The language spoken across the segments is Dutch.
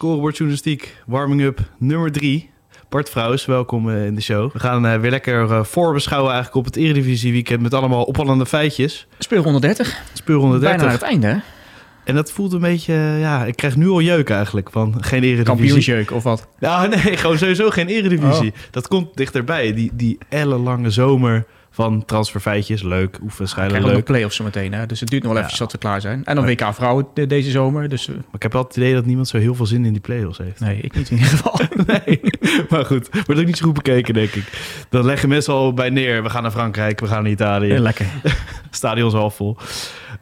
Scorebordjournalistiek, warming up nummer 3. Bart Vrouws, welkom in de show. We gaan uh, weer lekker uh, voorbeschouwen eigenlijk op het Eredivisie weekend met allemaal opvallende feitjes. Speel 130. Speel 130. Bijna aan het einde, hè? En dat voelt een beetje, ja, ik krijg nu al jeuk eigenlijk van geen eredivisie. Kampioensjeuk of wat? Nou nee, gewoon sowieso geen eredivisie. Oh. Dat komt dichterbij. Die, die ellenlange zomer van transferfeitjes. Leuk, oefenschijnen leuk. play-offs zo meteen, hè? dus het duurt nog wel even tot we klaar zijn. En dan WK vrouwen deze zomer. Dus... Maar ik heb wel het idee dat niemand zo heel veel zin in die play-offs heeft. Nee, ik niet in ieder geval. nee, maar goed, wordt ook niet zo goed bekeken, denk ik. Dan leggen mensen al bij neer, we gaan naar Frankrijk, we gaan naar Italië. Lekker. Stadion is al vol.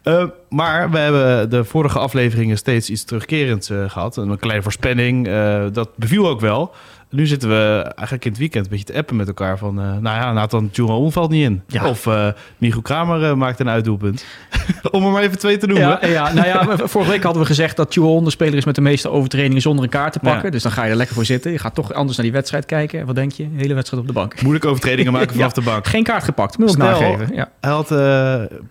Uh, maar we hebben de vorige afleveringen steeds iets terugkerends uh, gehad. Een kleine voorspelling, uh, dat beviel ook wel. Nu zitten we eigenlijk in het weekend een beetje te appen met elkaar van... Uh, nou ja, Nathan Tjuron valt niet in. Ja. Of uh, Michiel Kramer uh, maakt een uitdoelpunt. Om er maar even twee te noemen. Ja, ja, nou ja, vorige week hadden we gezegd dat Tjuron de speler is met de meeste overtredingen zonder een kaart te pakken. Ja. Dus dan ga je er lekker voor zitten. Je gaat toch anders naar die wedstrijd kijken. Wat denk je? De hele wedstrijd op de bank. Moeilijke overtredingen maken vanaf de bank. Geen kaart gepakt, moet ik nageven. Ja. Hij had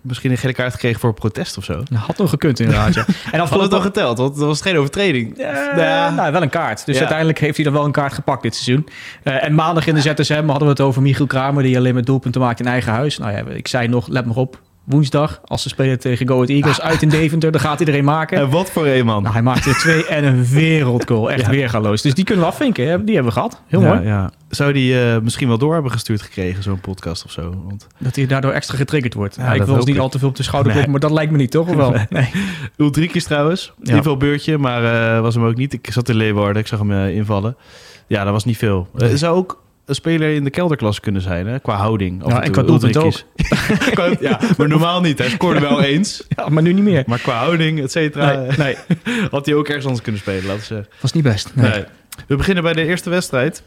misschien een gele kaart gekregen voor protest of zo. had nog gekund inderdaad, ja. En had het al geteld, want dat was geen overtreding. Ja, nou, wel een kaart. Dus uiteindelijk heeft hij dan wel een kaart gepakt dit seizoen. Uh, en maandag in de ZSM hadden we het over Michiel Kramer... die alleen met doelpunten maakt in eigen huis. Nou ja, ik zei nog, let maar op, woensdag, als ze spelen tegen Go Ahead Eagles uit in Deventer, dan gaat iedereen maken. En wat voor een man. Nou, hij maakte er twee en een wereldgoal. Echt ja. weergaloos. Dus die kunnen we afvinken. Die hebben we gehad. Heel ja, mooi. Ja. Zou die uh, misschien wel door hebben gestuurd gekregen, zo'n podcast of zo? Want... Dat hij daardoor extra getriggerd wordt. Ja, ik wil ons niet al te veel op de schouder kloppen, nee. maar dat lijkt me niet, toch? Of wel? Nee. Ulrikjes trouwens. Ja. Invalbeurtje, maar uh, was hem ook niet. Ik zat in Leeuwarden, ik zag hem uh, invallen. Ja, dat was niet veel. Zou ook een speler in de kelderklasse kunnen zijn, hè? qua houding. Ja, en qua doelpunt ook. ja, maar normaal niet. Hij scoorde wel eens. Ja, maar nu niet meer. Maar qua houding, et cetera, nee, nee. had hij ook ergens anders kunnen spelen, laten we zeggen. Was niet best. Nee. nee. We beginnen bij de eerste wedstrijd.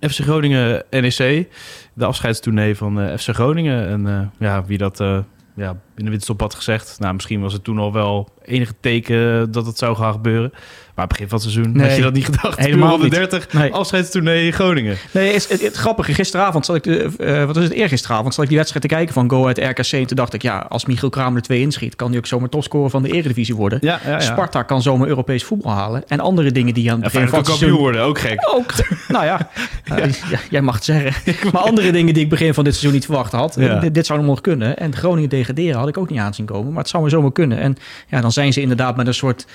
FC Groningen NEC. De afscheidstournee van uh, FC Groningen. En uh, ja, wie dat uh, ja, in de winterstop had gezegd. Nou, misschien was het toen al wel enige teken dat het zou gaan gebeuren. Maar begin van het seizoen nee, had je dat niet gedacht. Helemaal de 30 nee. afscheidstournee Groningen. Nee, het, het, het, grappige, gisteravond zat ik, uh, wat was het, eergisteravond zat ik die wedstrijd te kijken van Go uit RKC. En toen dacht ik, ja, als Michiel Kramer er twee inschiet, kan hij ook zomaar topscorer van de Eredivisie worden. Ja, ja, ja. Sparta kan zomaar Europees voetbal halen. En andere dingen die aan het begin van het seizoen... worden, ook gek. Ook, nou ja, ja. jij mag het zeggen. maar andere dingen die ik begin van dit seizoen niet verwacht had, dit, dit zou nog kunnen. En Groningen degraderen had ik ook niet aanzien komen. Maar het zou maar zomaar kunnen. En ja, dan zijn ze inderdaad met een soort,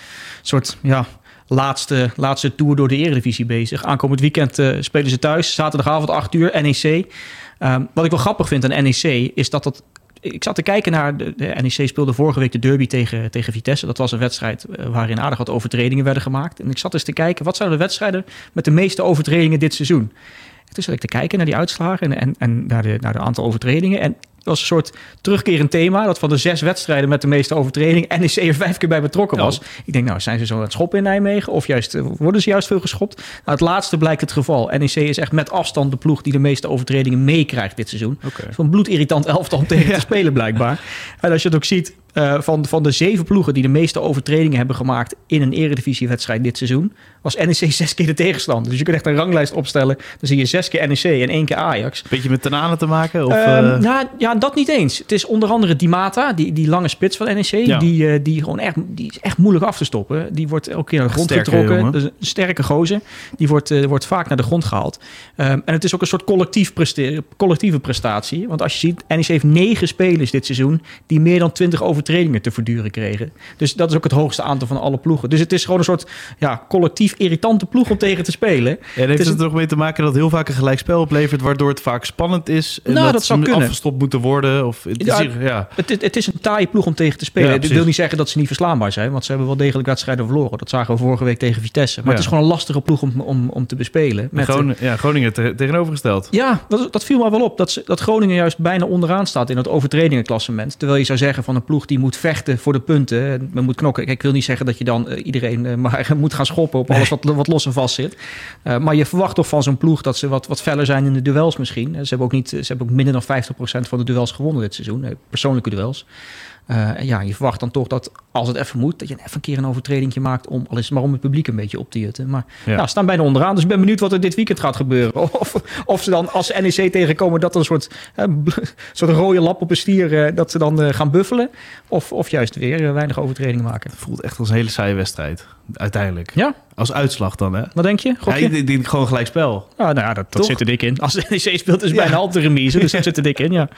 soort ja, laatste, laatste tour door de Eredivisie bezig. Aankomend weekend uh, spelen ze thuis. Zaterdagavond 8 uur, NEC. Um, wat ik wel grappig vind aan NEC is dat dat... Ik zat te kijken naar... De, de NEC speelde vorige week de derby tegen, tegen Vitesse. Dat was een wedstrijd uh, waarin aardig wat overtredingen werden gemaakt. En ik zat eens te kijken... wat zijn de wedstrijden met de meeste overtredingen dit seizoen? En toen zat ik te kijken naar die uitslagen en, en, en naar, de, naar de aantal overtredingen. En was een soort terugkerend thema. Dat van de zes wedstrijden met de meeste overtreding NEC er vijf keer bij betrokken was. Oh. Ik denk, nou, zijn ze zo aan het schoppen in Nijmegen? Of juist, worden ze juist veel geschopt? Nou, het laatste blijkt het geval. NEC is echt met afstand de ploeg die de meeste overtredingen meekrijgt dit seizoen. Okay. Van bloedirritant elftal tegen te spelen blijkbaar. En als je het ook ziet, uh, van, van de zeven ploegen die de meeste overtredingen hebben gemaakt in een eredivisiewedstrijd dit seizoen, was NEC zes keer de tegenstander. Dus je kunt echt een ranglijst opstellen. Dan zie je zes keer NEC en één keer Ajax. Beetje met Tanane te maken? Of, um, uh... nou, ja, dat niet eens. Het is onder andere Di Mata, die, die lange spits van NEC. Ja. Die, uh, die, gewoon echt, die is echt moeilijk af te stoppen. Die wordt elke keer naar de grond getrokken. Dus een sterke gozer. Die wordt, wordt vaak naar de grond gehaald. Um, en het is ook een soort collectief preste collectieve prestatie. Want als je ziet, NEC heeft negen spelers dit seizoen... die meer dan twintig overtredingen te verduren kregen. Dus dat is ook het hoogste aantal van alle ploegen. Dus het is gewoon een soort ja, collectief irritante ploeg om tegen te spelen. Ja, en heeft het, het er ook mee te maken dat heel vaak een gelijkspel oplevert... waardoor het vaak spannend is en nou, dat, dat zou kunnen. afgestopt moeten worden? Of, het, ja, is, ja. het, het, is een taaie ploeg om tegen te spelen. Ja, Dit wil niet zeggen dat ze niet verslaanbaar zijn... want ze hebben wel degelijk wedstrijden verloren. Dat zagen we vorige week tegen Vitesse. Maar het is gewoon een lastige ploeg om, om, om te bespelen. Met Groningen, ja, Groningen te, tegenovergesteld. Ja, dat, dat viel mij wel op. Dat, dat Groningen juist bijna onderaan staat in het overtredingenklassement. Terwijl je zou zeggen van een ploeg die die moet vechten voor de punten. Men moet knokken. Kijk, ik wil niet zeggen dat je dan uh, iedereen uh, maar moet gaan schoppen op alles wat, wat los en vast zit. Uh, maar je verwacht toch van zo'n ploeg dat ze wat, wat feller zijn in de duels misschien. Ze hebben ook, niet, ze hebben ook minder dan 50% van de duels gewonnen dit seizoen. Persoonlijke duels. Uh, ja, je verwacht dan toch dat als het even moet, dat je even een keer een overtreding maakt om al is maar om het publiek een beetje op te jutten. Maar ja. staan bijna onderaan. Dus ik ben benieuwd wat er dit weekend gaat gebeuren. Of, of ze dan als NEC tegenkomen dat er een soort, uh, soort rode lap op een stier, uh, dat ze dan gaan buffelen. Of, of juist weer weinig overtredingen maken. Het voelt echt als een hele saaie wedstrijd, uiteindelijk. Ja? Als uitslag dan, hè? Wat denk je? Ja, ik denk gewoon gelijk spel. Nou ja, dat, dat zit er dik in. Als NEC speelt is het bijna altijd de remise, dus dat zit er dik in, ja.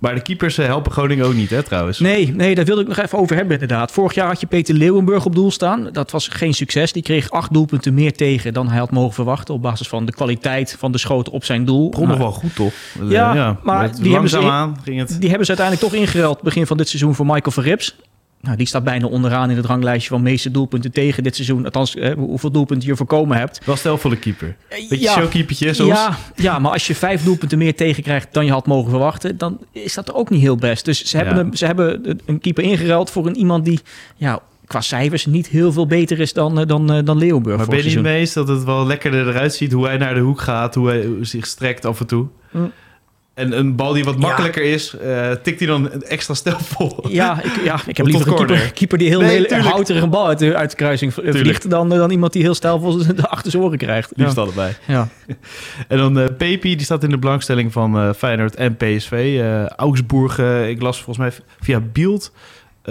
Maar de keepers helpen Groningen ook niet, hè, trouwens? Nee, nee, daar wilde ik nog even over hebben, inderdaad. Vorig jaar had je Peter Leeuwenburg op doel staan. Dat was geen succes. Die kreeg acht doelpunten meer tegen dan hij had mogen verwachten... op basis van de kwaliteit van de schoten op zijn doel. Begon nog wel goed, toch? Ja, ja maar die hebben, ze, aan, ging het... die hebben ze uiteindelijk toch ingeruild... begin van dit seizoen voor Michael Verrips. Nou, die staat bijna onderaan in het ranglijstje van meeste doelpunten tegen dit seizoen. Althans, eh, hoeveel doelpunten je voorkomen hebt. Wel stel voor de keeper. Beetje ja, showkeepertje soms. Ja, ja, maar als je vijf doelpunten meer tegenkrijgt dan je had mogen verwachten... dan is dat ook niet heel best. Dus ze hebben, een, ze hebben een keeper ingeruild voor een iemand die... Ja, qua cijfers niet heel veel beter is dan, dan, dan Leeuwenburg. Maar ben je niet mee eens dat het wel lekkerder eruit ziet... hoe hij naar de hoek gaat, hoe hij zich strekt af en toe? Mm. En een bal die wat makkelijker ja. is, uh, tikt hij dan extra stijlvol. Ja, ik, ja, ik heb liever een keeper, keeper, die heel nee, houterig een bal uit de, uit de kruising vliegt... Dan, dan iemand die heel stijlvol de achter zijn oren krijgt. Liefst ja. allebei. Ja. en dan uh, Pepi, die staat in de belangstelling van uh, Feyenoord en PSV. Uh, Augsburg, ik las volgens mij via Beeld...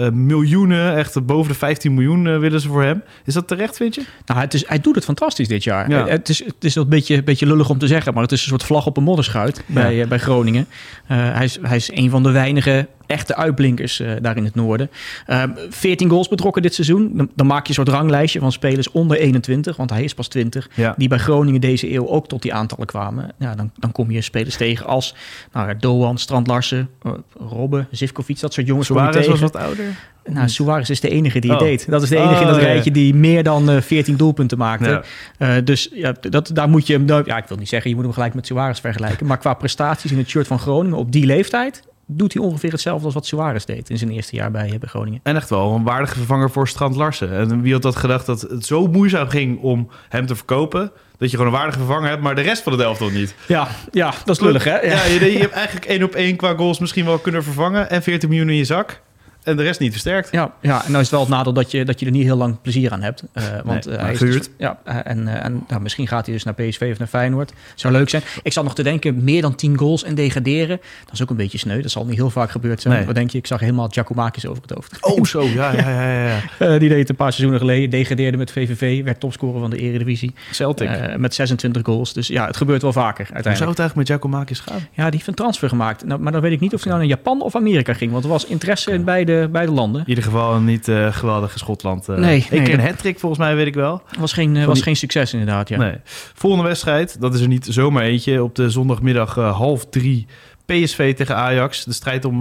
Uh, miljoenen, echt boven de 15 miljoen uh, willen ze voor hem. Is dat terecht, vind je? Nou, het is, hij doet het fantastisch dit jaar. Ja. Het, is, het is een beetje, beetje lullig om te zeggen, maar het is een soort vlag op een modderschuit ja. bij, uh, bij Groningen. hij, is, hij is een van de weinige echte uitblinkers uh, daar in het noorden. Uh, 14 goals betrokken dit seizoen. Dan, dan, maak je een soort ranglijstje van spelers onder 21, want hij is pas 20, ja. die bij Groningen deze eeuw ook tot die aantallen kwamen. Ja, dan, dan kom je spelers tegen als nou, Doan, Strand Larsen, uh, Robben, Zivkovic, dat soort jongens. Suarez was wat ouder. Nou, Suarez is de enige die het oh. deed. Dat is de enige oh, in dat ja. rijtje die meer dan uh, 14 doelpunten maakte. Ja. Uh, dus ja, dat, daar moet je hem... Ja, ik wil niet zeggen, je moet hem gelijk met Suarez vergelijken. Maar qua prestaties in het shirt van Groningen op die leeftijd doet hij ongeveer hetzelfde als wat Suarez deed in zijn eerste jaar bij, bij Groningen. En echt wel een waardige vervanger voor Strand Larsen. En wie had dat gedacht dat het zo moeizaam ging om hem te verkopen... dat je gewoon een waardige vervanger hebt, maar de rest van de Delft nog niet. Ja, ja dat is lullig hè? Ja, ja je, je hebt eigenlijk één op één qua goals misschien wel kunnen vervangen... en 14 miljoen in je zak. En de rest niet versterkt. Ja, ja en nou is het wel het nadeel dat je, dat je er niet heel lang plezier aan hebt. Uh, want nee, uh, hij is dus, ja, en, uh, en nou, misschien gaat hij dus naar PSV of naar Feyenoord. Zou leuk zijn. Ik zat nog te denken, meer dan 10 goals en degraderen. Dat is ook een beetje sneu. Dat zal niet heel vaak gebeurd zijn. Nee. Wat denk je? Ik zag helemaal Giacomakis over het hoofd. Oh, zo. Ja, ja, ja. ja, ja. die deed het een paar seizoenen geleden. Degradeerde met VVV. Werd topscorer van de Eredivisie. Celtic. met 26 goals. Dus ja, het gebeurt wel vaker uiteindelijk. Hoe zou het eigenlijk met Giacomakis gaan? Ja, die heeft een transfer gemaakt. Nou, maar dan weet ik niet of hij nou naar Japan of Amerika ging. Want er was interesse in beide, beide landen. In ieder geval niet uh, geweldig Schotland. Uh, nee, ik nee, een hat-trick volgens mij, weet ik wel. Was geen, uh, was die... geen succes inderdaad, ja. Nee. Volgende wedstrijd, dat is er niet zomaar eentje. Op de zondagmiddag half drie PSV tegen Ajax. De strijd om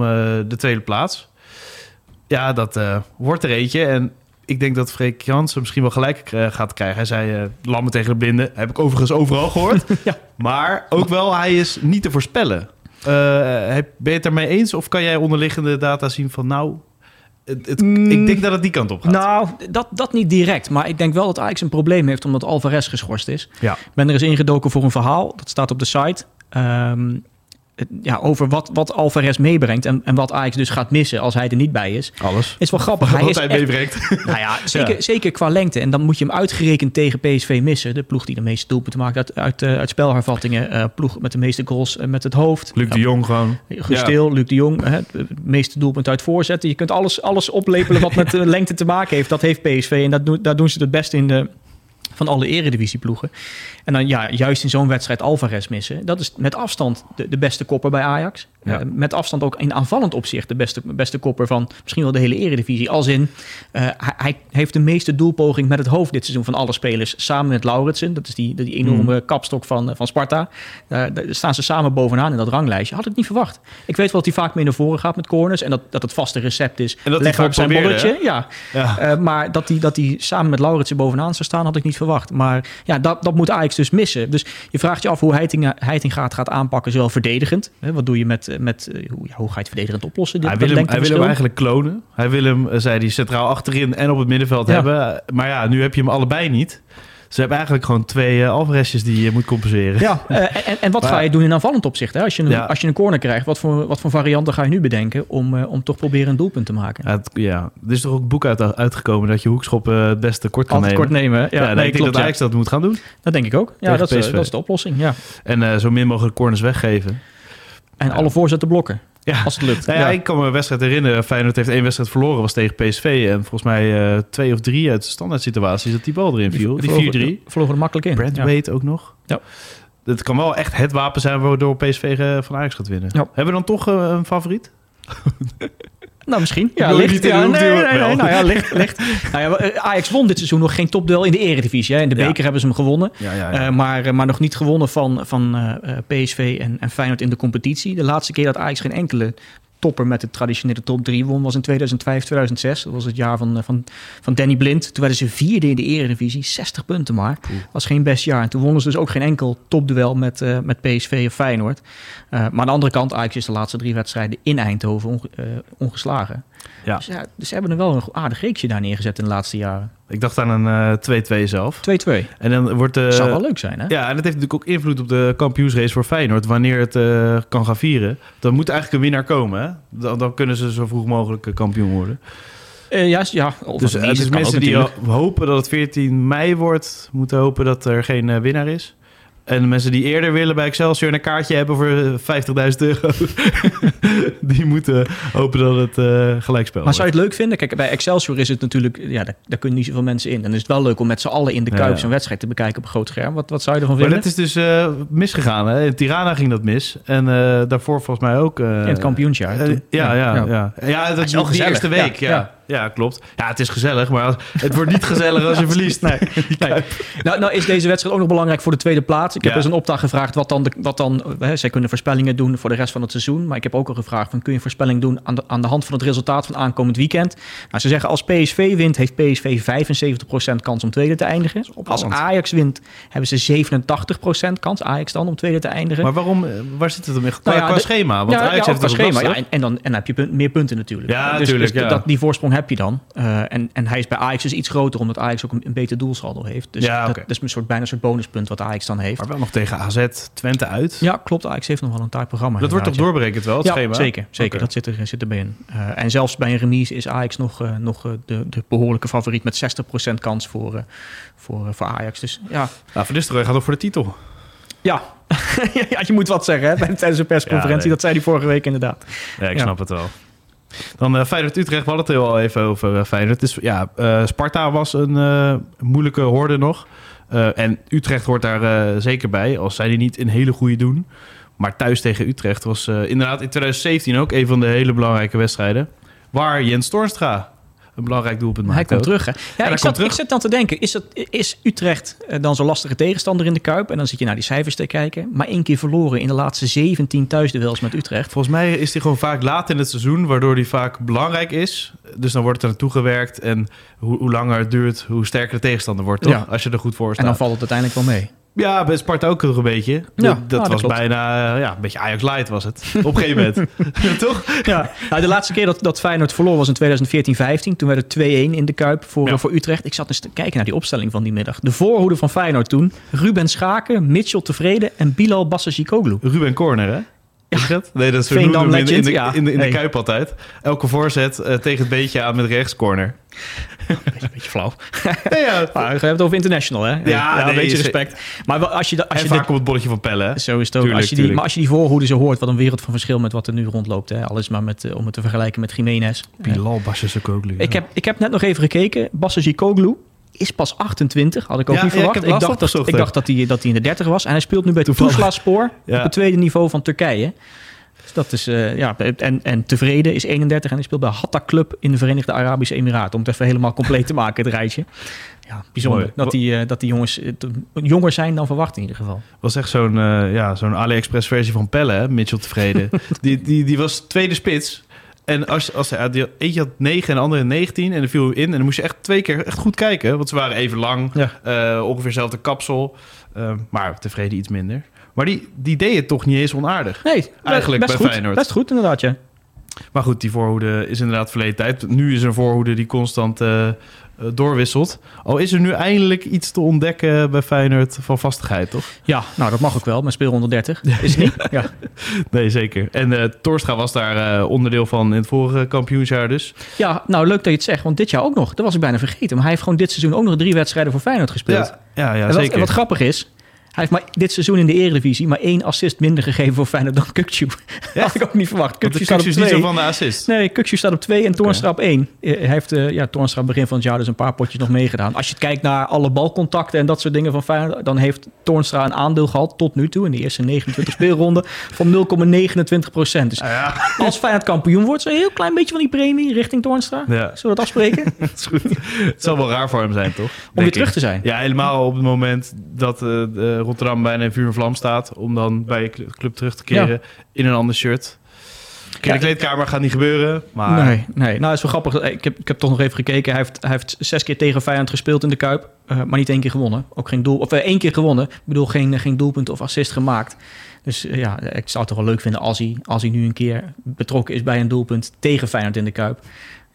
de tweede plaats. Ja, dat wordt er eentje. En ik denk dat Freek Jansen misschien wel gelijk gaat krijgen. Hij zei lammen tegen de blinden. Heb ik overigens overal gehoord. ja. Maar ook wel, hij is niet te voorspellen. Ben je het ermee eens? Of kan jij onderliggende data zien van nou, het, het, mm, ik denk dat het die kant op gaat. Nou, dat, dat niet direct. Maar ik denk wel dat Ajax een probleem heeft omdat Alvarez geschorst is. Ja. Ik ben er eens ingedoken voor een verhaal. Dat staat op de site. Um, ja, over wat, wat Alvarez meebrengt en, en wat Ajax dus gaat missen als hij er niet bij is. Alles. Is wel grappig. Wat hij, is hij meebrengt. Nou ja, zeker, ja. zeker qua lengte. En dan moet je hem uitgerekend tegen PSV missen. De ploeg die de meeste doelpunten maakt uit, uit, uh, uit spelhervattingen. Uh, ploeg met de meeste goals uh, met het hoofd. Luc de Jong gewoon. Gustil, ja. Luc de Jong. Het meeste doelpunten uit voorzetten. Je kunt alles, alles oplepelen wat met lengte te maken heeft. Dat heeft PSV en dat doen, daar doen ze het beste in de van alle eredivisieploegen. En dan ja, juist in zo'n wedstrijd Alvarez missen. Dat is met afstand de, de beste kopper bij Ajax. Ja. Uh, met afstand ook in aanvallend opzicht de beste, beste kopper van misschien wel de hele eredivisie. Als in, uh, hij, heeft de meeste doelpoging met het hoofd dit seizoen van alle spelers. Samen met Lauritsen, dat is die, die enorme mm. kapstok van, van Sparta. Uh, daar staan ze samen bovenaan in dat ranglijstje. Had ik niet verwacht. Ik weet wel dat hij vaak mee naar voren gaat met corners. En dat, dat het vaste recept is, en dat leggen op zijn probeerde, bolletje. Ja. ja. maar dat hij dat die samen met Lauritsen bovenaan zou staan, had ik niet verwacht. Maar ja, dat, dat moet Ajax dus missen. Dus je vraagt je af hoe Heitinga, Heitinga het gaat aanpakken, zowel verdedigend. Hè, wat doe je met, met, met hoe, hoe ga je het verdedigend oplossen? Hij wil, hem, hij wil hem eigenlijk klonen. Hij wil hem, zei hij, centraal achterin en op het middenveld hebben. Maar ja, nu heb je hem allebei niet. Ze hebben eigenlijk gewoon twee uh, Alvarezjes die je moet compenseren. Ja, uh, en, en wat ga je doen in aanvallend opzicht? Hè? Als, je een, ja. als je een corner krijgt, wat voor, wat voor varianten ga je nu bedenken om, uh, om toch proberen een doelpunt te maken? Ja, het, ja. er is toch ook een boek uit, uitgekomen dat je hoekschoppen het beste kort kan Altijd nemen. kort nemen. Ja, ja nee, ik denk dat Ajax dat moet gaan doen. Dat denk ik ook. Ja, dat is, dat is de oplossing. Ja. En zo min mogelijk corners weggeven. En alle voorzetten blokken. Ja. Als het lukt. Nou ja, Ik kan me een wedstrijd herinneren. Feyenoord heeft één wedstrijd verloren. was tegen PSV. En volgens mij uh, twee of drie uit de standaard situaties... dat die bal erin viel. Die 4-3. Vlogen er makkelijk in. Wade ook nog. Ja. Het kan wel echt het wapen zijn... waardoor PSV van Ajax gaat winnen. Hebben we dan toch uh, een favoriet? Nou, misschien. Ja, licht. Ja, nee, nee, nee, nee, Nou ja, licht. licht. nou ja, Ajax won dit seizoen nog geen topduel in de eredivisie. Hè. In de beker ja. hebben ze hem gewonnen. Ja, ja, uh, maar, maar nog niet gewonnen van, van uh, PSV en, en Feyenoord in de competitie. De laatste keer dat Ajax geen enkele topper met de traditionele top 3 won was in 2005, 2006. Dat was het jaar van, van, van Danny Blind. Toen werden ze vierde in de eredivisie, 60 punten maar. Was geen best jaar. En toen wonnen ze dus ook geen enkel topduel met, uh, met PSV of Feyenoord. Uh, maar aan de andere kant, Ajax is de laatste drie wedstrijden in Eindhoven onge, uh, ongeslagen. Ja. Dus, ja, dus ze hebben er wel een aardig reeksje daar neergezet in de laatste jaren. Ik dacht aan een 2-2 uh, zelf. 2-2. En dan wordt de. Zou wel leuk zijn, hè? Ja, en dat heeft natuurlijk ook invloed op de kampioensrace voor Feyenoord. Wanneer het uh, kan gaan vieren. Dan moet eigenlijk een winnaar komen. Hè? Dan, dan kunnen ze zo vroeg mogelijk kampioen worden. Uh, ja, ja. Dus, uh, dus mensen die hopen dat het 14 mei wordt, moeten hopen dat er geen winnaar is. En de mensen die eerder willen bij Excelsior een kaartje hebben voor 50.000 euro, die moeten hopen dat het uh, gelijkspel Maar zou je het leuk vinden? Kijk, bij Excelsior is het natuurlijk, ja, daar, daar kunnen niet zoveel mensen in. Dan is het wel leuk om met z'n allen in de Kuip ja, zo'n wedstrijd te bekijken op een groot scherm. Wat, wat zou je ervan vinden? Maar dat is dus uh, misgegaan. Hè? In Tirana ging dat mis. En uh, daarvoor volgens mij ook... in het kampioensjaar. ja, ja, ja, ja. Dat is al de eerste week, ja. Ja, klopt. Ja, het is gezellig, maar het wordt niet gezellig als je verliest. Nee. nee. Nou, nou is deze wedstrijd ook nog belangrijk voor de tweede plaats. Ik heb dus een opdracht gevraagd wat dan... De, wat dan hè, zij kunnen voorspellingen doen voor de rest van het seizoen. Maar ik heb ook al gevraagd, van, kun je voorspelling doen aan de, aan de hand van het resultaat van aankomend weekend? Nou, ze zeggen als PSV wint, heeft PSV 75% kans om tweede te eindigen. Als Ajax wint, hebben ze 87% kans, Ajax dan, om tweede te eindigen. Maar waarom, waar zit het om? Qua, nou ja, qua de, schema? Want ja, Ajax ja, heeft qua schema. Ja, en, en, dan, en dan heb je punt, meer punten natuurlijk. Ja, dus, natuurlijk. Dus dat, die voorsprong heb je dan. Uh, en, en hij is bij Ajax dus iets groter, omdat Ajax ook een, een beter doelsaldo heeft. Dus ja, okay. dat, dat, is een soort, bijna een soort bonuspunt wat Ajax dan heeft. Maar wel nog tegen AZ, Twente uit. Ja, klopt. Ajax heeft nog wel een taak programma. Dat wordt toch doorberekend wel, het ja, schema? zeker. zeker. Okay. Dat zit, er, zit erbij in. Uh, en zelfs bij een remise is Ajax nog, uh, nog de, de behoorlijke favoriet met 60% kans voor, voor, voor Ajax. Dus ja. Nou, Van Nistelrooy gaat ook voor de titel. Ja. ja, je moet wat zeggen hè, tijdens de persconferentie. Ja, nee. Dat zei hij vorige week inderdaad. Ja, ik snap het wel. Dan uh, Feyenoord-Utrecht, we hadden het al even over uh, Feyenoord. Ja, uh, Sparta was een moeilijke hoorde nog. en Utrecht hoort daar zeker bij, als zij die niet in hele goede doen. Maar thuis tegen Utrecht was inderdaad in 2017 ook een van de hele belangrijke wedstrijden. Waar Jens Toornstra een belangrijk doelpunt maakt. Hij komt terug, hè? Ja, ja ik, zat, terug. ik zat dan te denken, is, dat, is Utrecht dan zo'n lastige tegenstander in de Kuip? En dan zit je naar die cijfers te kijken. Maar één keer verloren in de laatste 17 thuisduels met Utrecht. Volgens mij is hij gewoon vaak laat in het seizoen, waardoor hij vaak belangrijk is. Dus dan wordt het er naartoe gewerkt. En hoe, hoe langer het duurt, hoe sterker de tegenstander wordt, toch? Ja. Als je er goed voor staat. En dan valt het uiteindelijk wel mee. Ja, bij Sparta ook nog een beetje. Ja, dat, dat ah, was dat bijna ja, een beetje Ajax Light was het. Op een gegeven moment. Toch? Ja. Nou, de laatste keer dat, dat Feyenoord verloor was in 2014-15. Toen werd het 2-1 in de Kuip voor, ja. voor Utrecht. Ik zat eens te kijken naar die opstelling van die middag. De voorhoede van Feyenoord toen. Ruben Schaken, Mitchell Tevreden en Bilal Bassazikoglu. Ruben Corner, hè? Ja. Dat? Nee, dat is in, in, de, in, de, in de, in de nee. Kuip altijd. Elke voorzet uh, tegen het beetje aan met rechts corner. beetje, een beetje flauw. Nee, ja. maar we hebben het over international, hè? Ja, ja nee, een beetje respect. Maar als je, als en je vaak op het bolletje van pellen, hè? Zo is het ook. Tuurlijk, als je die, maar als je die voorhoede zo hoort, wat een wereld van verschil met wat er nu rondloopt. Hè? Alles maar met, uh, om het te vergelijken met Jiménez. Bilal Bassazikoglu. Ik, heb, ik heb net nog even gekeken. Bassazikoglu is pas 28, had ik ook ja, niet verwacht. Ja, ik, ik, dacht dat, ik dacht dat hij dat in de 30 was. En hij speelt nu bij Tuzla Spoor ja. op het tweede niveau van Turkije. Dus dat is, uh, ja, en, en tevreden is 31 en hij speelt bij Hatta Club in de Verenigde Arabische Emiraten. Om het even helemaal compleet te maken, het rijtje. Ja, bijzonder dat die, uh, dat die jongens uh, jonger zijn dan verwacht in ieder geval. Was echt zo'n ja, zo'n AliExpress versie van Pelle, hè? Mitchell Tevreden. die, die, die was tweede spits. En als, als hij, eentje had 9 en de andere 19 en dan viel in. En dan moest je echt twee keer echt goed kijken. Want ze waren even lang, ja. ongeveer hetzelfde kapsel. maar tevreden iets minder. Maar die, die deed het toch niet eens onaardig. Nee, Eigenlijk best bij goed. Feyenoord. Best goed, inderdaad, ja. Maar goed, die voorhoede is inderdaad verleden tijd. Nu is er een voorhoede die constant eh, eh, doorwisselt. Al is er nu eindelijk iets te ontdekken bij Feyenoord van vastigheid, toch? Ja, nou dat mag ook wel, met speelronde 30. Is niet? Ja. Nee, zeker. En eh Torstra was daar eh, onderdeel van in het vorige kampioensjaar dus. ja, nou leuk dat je het zegt, want dit jaar ook nog. Dat was ik bijna vergeten. Maar hij heeft gewoon dit seizoen ook nog drie wedstrijden voor Feyenoord gespeeld. Ja, ja, ja en, wat, zeker. en wat grappig is, hij heeft maar dit seizoen in de Eredivisie maar één assist minder gegeven voor Feyenoord dan Kukçu. Dat had ik ook niet verwacht. Kukçu staat op is niet zo twee. van de assist. Nee, Kukçu staat op 2 en Toornstra op 1. Hij heeft eh, ja, Toornstra begin van het jaar dus een paar potjes nog meegedaan. Als je kijkt naar alle balcontacten en dat soort dingen van Feyenoord... dan heeft Toornstra een aandeel gehad tot nu toe in de eerste 29 speelronden van 0,29 procent. Dus als Feyenoord kampioen wordt, zo een heel klein beetje van die premie richting Toornstra. Ja. Zullen we dat afspreken? Dat is goed. Het zal wel raar voor hem zijn, toch? Om weer terug te zijn. Ja, helemaal op het moment dat eh, Rotterdam bijna in vuur en vlam staat. Om dan bij je cl- club terug te keren in een ander shirt. In de kleedkamer gaat niet gebeuren. Maar Nee, nee. Nou, het is wel grappig. Ik heb, ik heb toch nog even gekeken. Hij heeft, hij heeft zes keer tegen Feyenoord gespeeld in de Kuip. eh, maar niet één keer gewonnen. Ook geen doel, of eh, één keer gewonnen. Ik bedoel, geen, geen doelpunt of assist gemaakt. Dus eh, ja, ik zou het toch wel leuk vinden als hij, als hij nu een keer betrokken is bij een doelpunt tegen Feyenoord in de Kuip.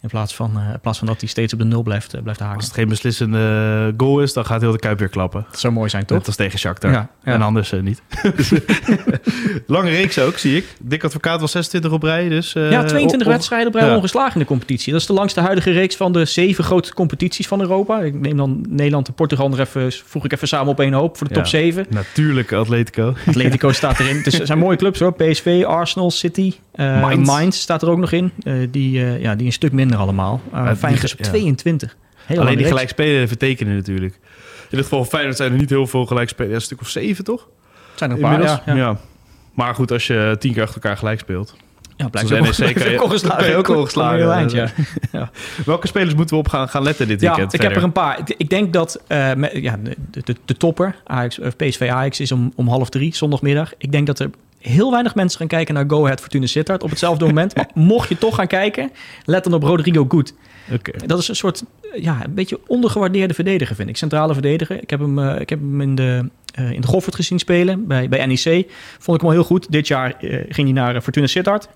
In plaats van, eh, in plaats van dat hij steeds op de nul blijft, eh, blijft haken. als het geen beslissende goal is, dan gaat heel de Kuip weer klappen. Dat zou mooi zijn, toch? Net als tegen Shakhtar. Ja, ja. En anders eh, niet. Lange reeks ook, zie ik. Dick Advocaat was 26 op rij. Dus, eh, Ja, 22 op- op- wedstrijden bij ja. ongeslagen in de competitie. Dat is de langste huidige reeks van de zeven grote competities van Europa. Ik neem dan Nederland en Portugal nog even, voeg ik even samen op één hoop voor de top 7. Natuurlijk Atletico. Atletico staat erin. Het is- zijn mooie clubs hoor. PSV, Arsenal, City. eh Mainz. Mainz. staat er ook nog in. Eh, die, eh, ja, die een stuk minder allemaal. Uh, Feyenoord is op ja. 22. Heel Alleen die reeks. gelijkspelen vertekenen natuurlijk. In dit geval Feyenoord zijn er niet heel veel gelijkspelen. Ja, een stuk of zeven, toch? Het zijn er een paar, ja. ja. Maar goed, als je tien keer achter elkaar gelijk speelt. Ja, Zoals ook, NEC kan je- ook je ook. Heel eind, ja. Welke spelers moeten we op gaan, gaan letten dit Ja, weekend? ik heb er een paar. Ik denk dat eh, met- ja, de, de, de topper, Ajax, of PSV Ajax, is om, om half drie, zondagmiddag. Ik denk dat er heel weinig mensen gaan kijken naar Go Ahead Fortuna Sittard op hetzelfde moment. Maar mocht je toch gaan kijken, let dan op Rodrigo Goed. Dat is een soort, ja, een beetje ondergewaardeerde verdediger, vind ik. Centrale verdediger. Ik heb hem, eh, ik heb hem in de, eh in de Goffert gezien spelen bij, bij NEC. Vond ik hem al heel goed. Dit jaar eh, ging hij naar Fortuna Sittard.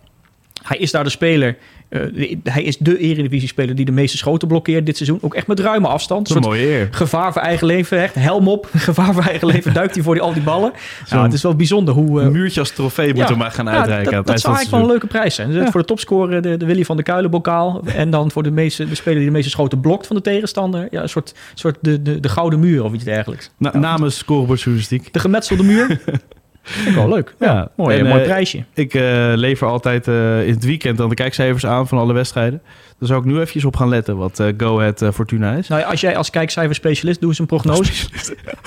Hij is daar de speler. eh, hij is de Eredivisie-speler die de meeste schoten blokkeert dit seizoen. Ook echt met ruime afstand. Een mooie eer. gevaar voor eigen leven. Echt helm op. Gevaar voor eigen leven. Duikt hij voor die, al die ballen. Nou, het is wel bijzonder hoe... Een muurtje als trofee moeten we maar gaan ja, uitreiken. dat, dat zou eigenlijk wel een leuke prijs zijn. Dus Ja. Voor de topscorer de, de Willy van de Kuilen bokaal. En dan voor de, meeste, de speler die de meeste schoten blokt van de tegenstander. Ja, een soort, soort de, de, de gouden muur of iets dergelijks. Na- namens scorebordjournalistiek. De gemetselde muur. Vind ik wel leuk. Ja, Ja. mooi, En, mooi eh, prijsje. Ik eh, lever altijd eh, in het weekend dan de kijkcijfers aan van alle wedstrijden. Daar zou ik nu eventjes op gaan letten wat Go Ahead Fortuna is. Nou, als jij als kijkcijferspecialist doe eens een prognose.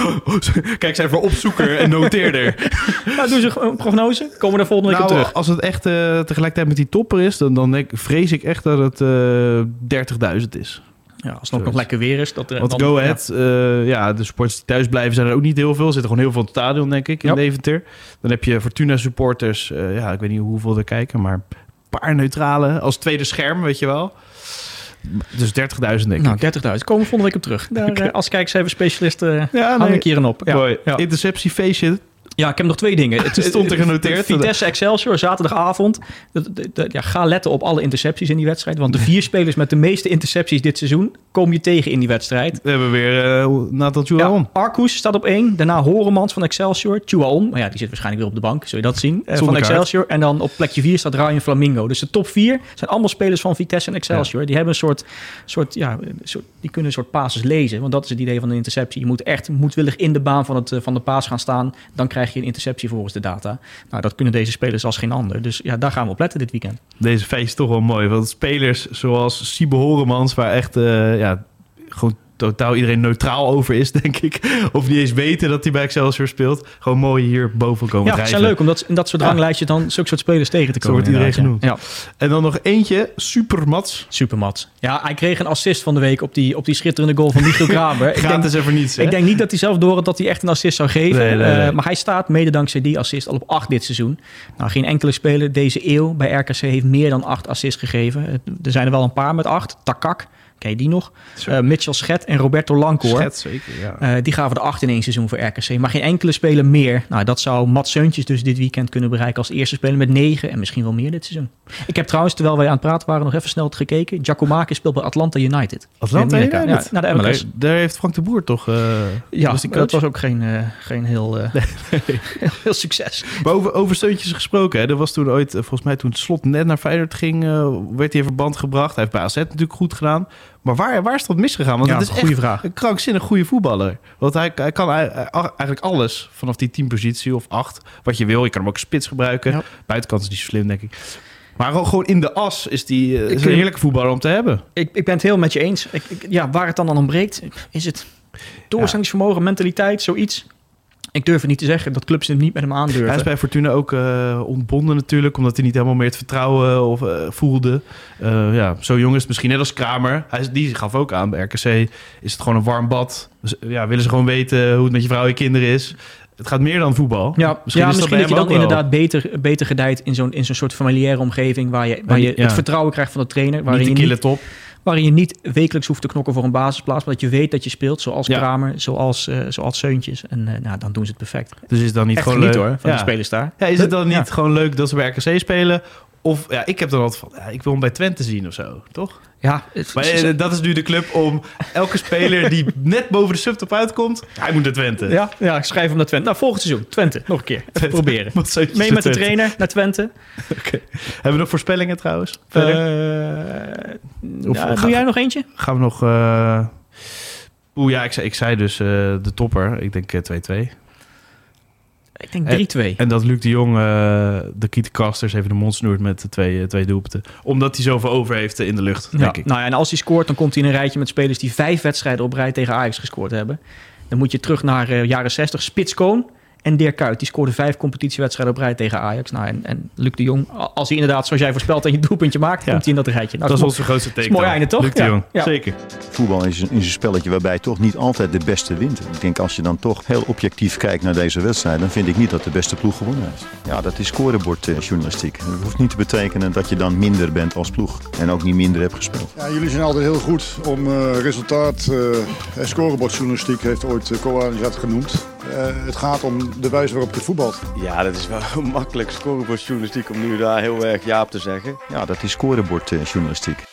Kijkcijfer opzoeker en noteerder. nou, doe eens een prognose. Komen we daar volgende week op Nou, terug. als het echt tegelijkertijd met die topper is, dan, dan denk, vrees ik echt dat het eh 30.000 is. Ja, als het ook nog lekker weer is. Dat, eh, Want dan- Go ja. Ahead, ja. ja, de supporters die thuis blijven zijn er ook niet heel veel. Er zitten gewoon heel veel in het stadion, denk ik, in Ja. Deventer. Dan heb je Fortuna supporters, eh, ja, ik weet niet hoeveel er kijken, maar een paar neutrale als tweede scherm, weet je wel. Dus 30.000 denk Nou, ik. 30.000. Komen we volgende week op terug. Daar, eh, als kijkcijferspecialist eh Ja, hang ik hier een op. Ja. Mooi. Ja. Interceptiefeestje. Ja, ik heb nog twee dingen. Het Stond er genoteerd. Vitesse Excelsior, zaterdagavond. Ja, ga letten op alle intercepties in die wedstrijd. Want de vier spelers met de meeste intercepties dit seizoen... kom je tegen in die wedstrijd. We hebben weer eh Nathan Chuaon. Ja, Arcus staat op één. Daarna Horemans van Excelsior. Chuaon, maar ja, die zit waarschijnlijk weer op de bank. Zul je dat zien? Eh, van. Excelsior. En dan op plekje vier staat Ryan Flamingo. Dus de top vier zijn allemaal spelers van Vitesse en Excelsior. Die hebben een soort, soort, ja, soort, die kunnen een soort passes lezen. Want dat is het idee van een interceptie. Je moet echt moedwillig in de baan van, het, eh, van de paas gaan staan. Dan krijg je een interceptie volgens de data. Nou, dat kunnen deze spelers als geen ander. Dus ja, daar gaan we op letten dit weekend. Deze feest is toch wel mooi. Want spelers zoals Siebe Horemans, waar echt eh, ja, gewoon totaal iedereen neutraal over is, denk ik. Of niet eens weten dat hij bij Excelsior speelt. Gewoon mooi hier boven komen Ja, het drijven. zijn leuk om dat, in dat soort Ja. ranglijstjes dan zulke soort spelers tegen te Zo komen. wordt iedereen inderdaad, ja. En dan nog eentje, Supermats. Supermat. Ja, hij kreeg een assist van de week op die, op die schitterende goal van Michiel Kramer. ik, denk, Gratis even niets, hè? ik denk niet dat hij zelf door had dat hij echt een assist zou geven. Nee, nee, nee. Eh, maar hij staat mede dankzij die assist al op 8 dit seizoen. Nou, geen enkele speler deze eeuw bij RKC heeft meer dan 8 assists gegeven. Er zijn er wel een paar met 8. Takak ken je die nog? Uh, Mitchell Schet en Roberto Lancoor. Schet, zeker, ja. Uh, die gaven de acht in één seizoen voor RKC. Maar geen enkele speler meer. Nou, dat zou Mats Seuntjes dus dit weekend kunnen bereiken als eerste speler met negen en misschien wel meer dit seizoen. Ik heb trouwens, terwijl wij aan het praten waren, nog even snel gekeken. Giacomakis speelt bij Atlanta United. Atlanta United? Ja, naar de MLS. Daar heeft Frank de Boer toch... Uh, ja, was dat was ook geen, geen heel, heel succes. Maar over, over Seuntjes gesproken, hè. er was toen ooit, volgens mij toen Slot net naar Feyenoord ging, werd hij in verband gebracht. Hij heeft bij AZ natuurlijk goed gedaan. Maar waar, waar is dat misgegaan? Want ja, het is een goede echt vraag. een krankzinnig goede voetballer. Want hij, hij kan eigenlijk alles vanaf die teampositie of acht. Wat je wil. Je kan hem ook spits gebruiken. Ja. Buitenkant is niet zo slim, denk ik. Maar gewoon in de as is die is een heerlijke voetballer om te hebben. Ik, ik ben het heel met je eens. Ik, ik, ja, waar het dan aan ontbreekt, is het doorzettingsvermogen, mentaliteit, zoiets. Ik durf het niet te zeggen dat clubs het niet met hem aandurven. Hij is bij Fortuna ook uh, ontbonden natuurlijk, omdat hij niet helemaal meer het vertrouwen of, uh, voelde. Uh, ja, zo jong is het misschien net als Kramer. Hij, die gaf ook aan, bij RKC is het gewoon een warm bad. Dus, ja, willen ze gewoon weten hoe het met je vrouw en je kinderen is. Het gaat meer dan voetbal. Ja, misschien, ja, is misschien dat, dat je dan inderdaad beter, beter gedijt in zo'n in zo'n soort familiaire omgeving... waar je, waar je ja. het vertrouwen krijgt van de trainer. Waarin niet de niet, top. Waarin je niet wekelijks hoeft te knokken voor een basisplaats... maar dat je weet dat je speelt, zoals ja. Kramer, zoals, uh, zoals Seuntjes. En uh, nou, dan doen ze het perfect. Dus is het dan niet Echt gewoon leuk hoor, van ja. de spelers daar. Ja, is het dan niet gewoon leuk dat ze bij RKC spelen... Of ja, ik heb dan altijd van, ja, ik wil hem bij Twente zien of zo, toch? Ja, het, maar uh, dat is nu de club om elke speler die net boven de subtop uitkomt, hij moet naar Twente. Ja, ja, ik schrijf hem naar Twente. Nou, volgend seizoen, Twente, nog een keer. Even proberen. Mee met de trainer naar Twente. Okay. Hebben we nog voorspellingen trouwens? Verder? Uh, of, ja, doe jij nog eentje? Gaan we nog... Uh... Oeh, ja, ik zei, ik zei dus uh, de topper. Ik denk 2-2. Ik denk 3-2. En, en, dat Luc de Jong uh, de Kietekasters even de mond snoert met de twee, uh, twee doelpunten. Omdat hij zoveel over heeft in de lucht, denk ik. Nou ja, en als hij scoort, dan komt hij in een rijtje met spelers die vijf wedstrijden op rij tegen Ajax gescoord hebben. Dan moet je terug naar jaren 60. Spits Koon en Dirk Kuyt. Die scoorde vijf competitiewedstrijden op rij tegen Ajax. Nou, en, en Luc de Jong, als hij inderdaad, zoals jij voorspelt, en je doelpuntje maakt, ja. komt hij in dat rijtje. Nou, dat is onze grootste teken. mooi einde, toch? Luc de Jong, ja. zeker. Voetbal is een, is een spelletje waarbij toch niet altijd de beste wint. Ik denk als je dan toch heel objectief kijkt naar deze wedstrijd, dan vind ik niet dat de beste ploeg gewonnen heeft. Ja, dat is scorebordjournalistiek. Dat hoeft niet te betekenen dat je dan minder bent als ploeg. En ook niet minder hebt gespeeld. Ja, jullie zijn altijd heel goed om uh, resultaat. Uh, scorebordjournalistiek heeft ooit uh, Koan genoemd. Uh, het gaat om de wijze waarop je voetbalt. Ja, dat is wel makkelijk scorebordjournalistiek om nu daar heel erg ja op te zeggen. Ja, dat is scorebordjournalistiek.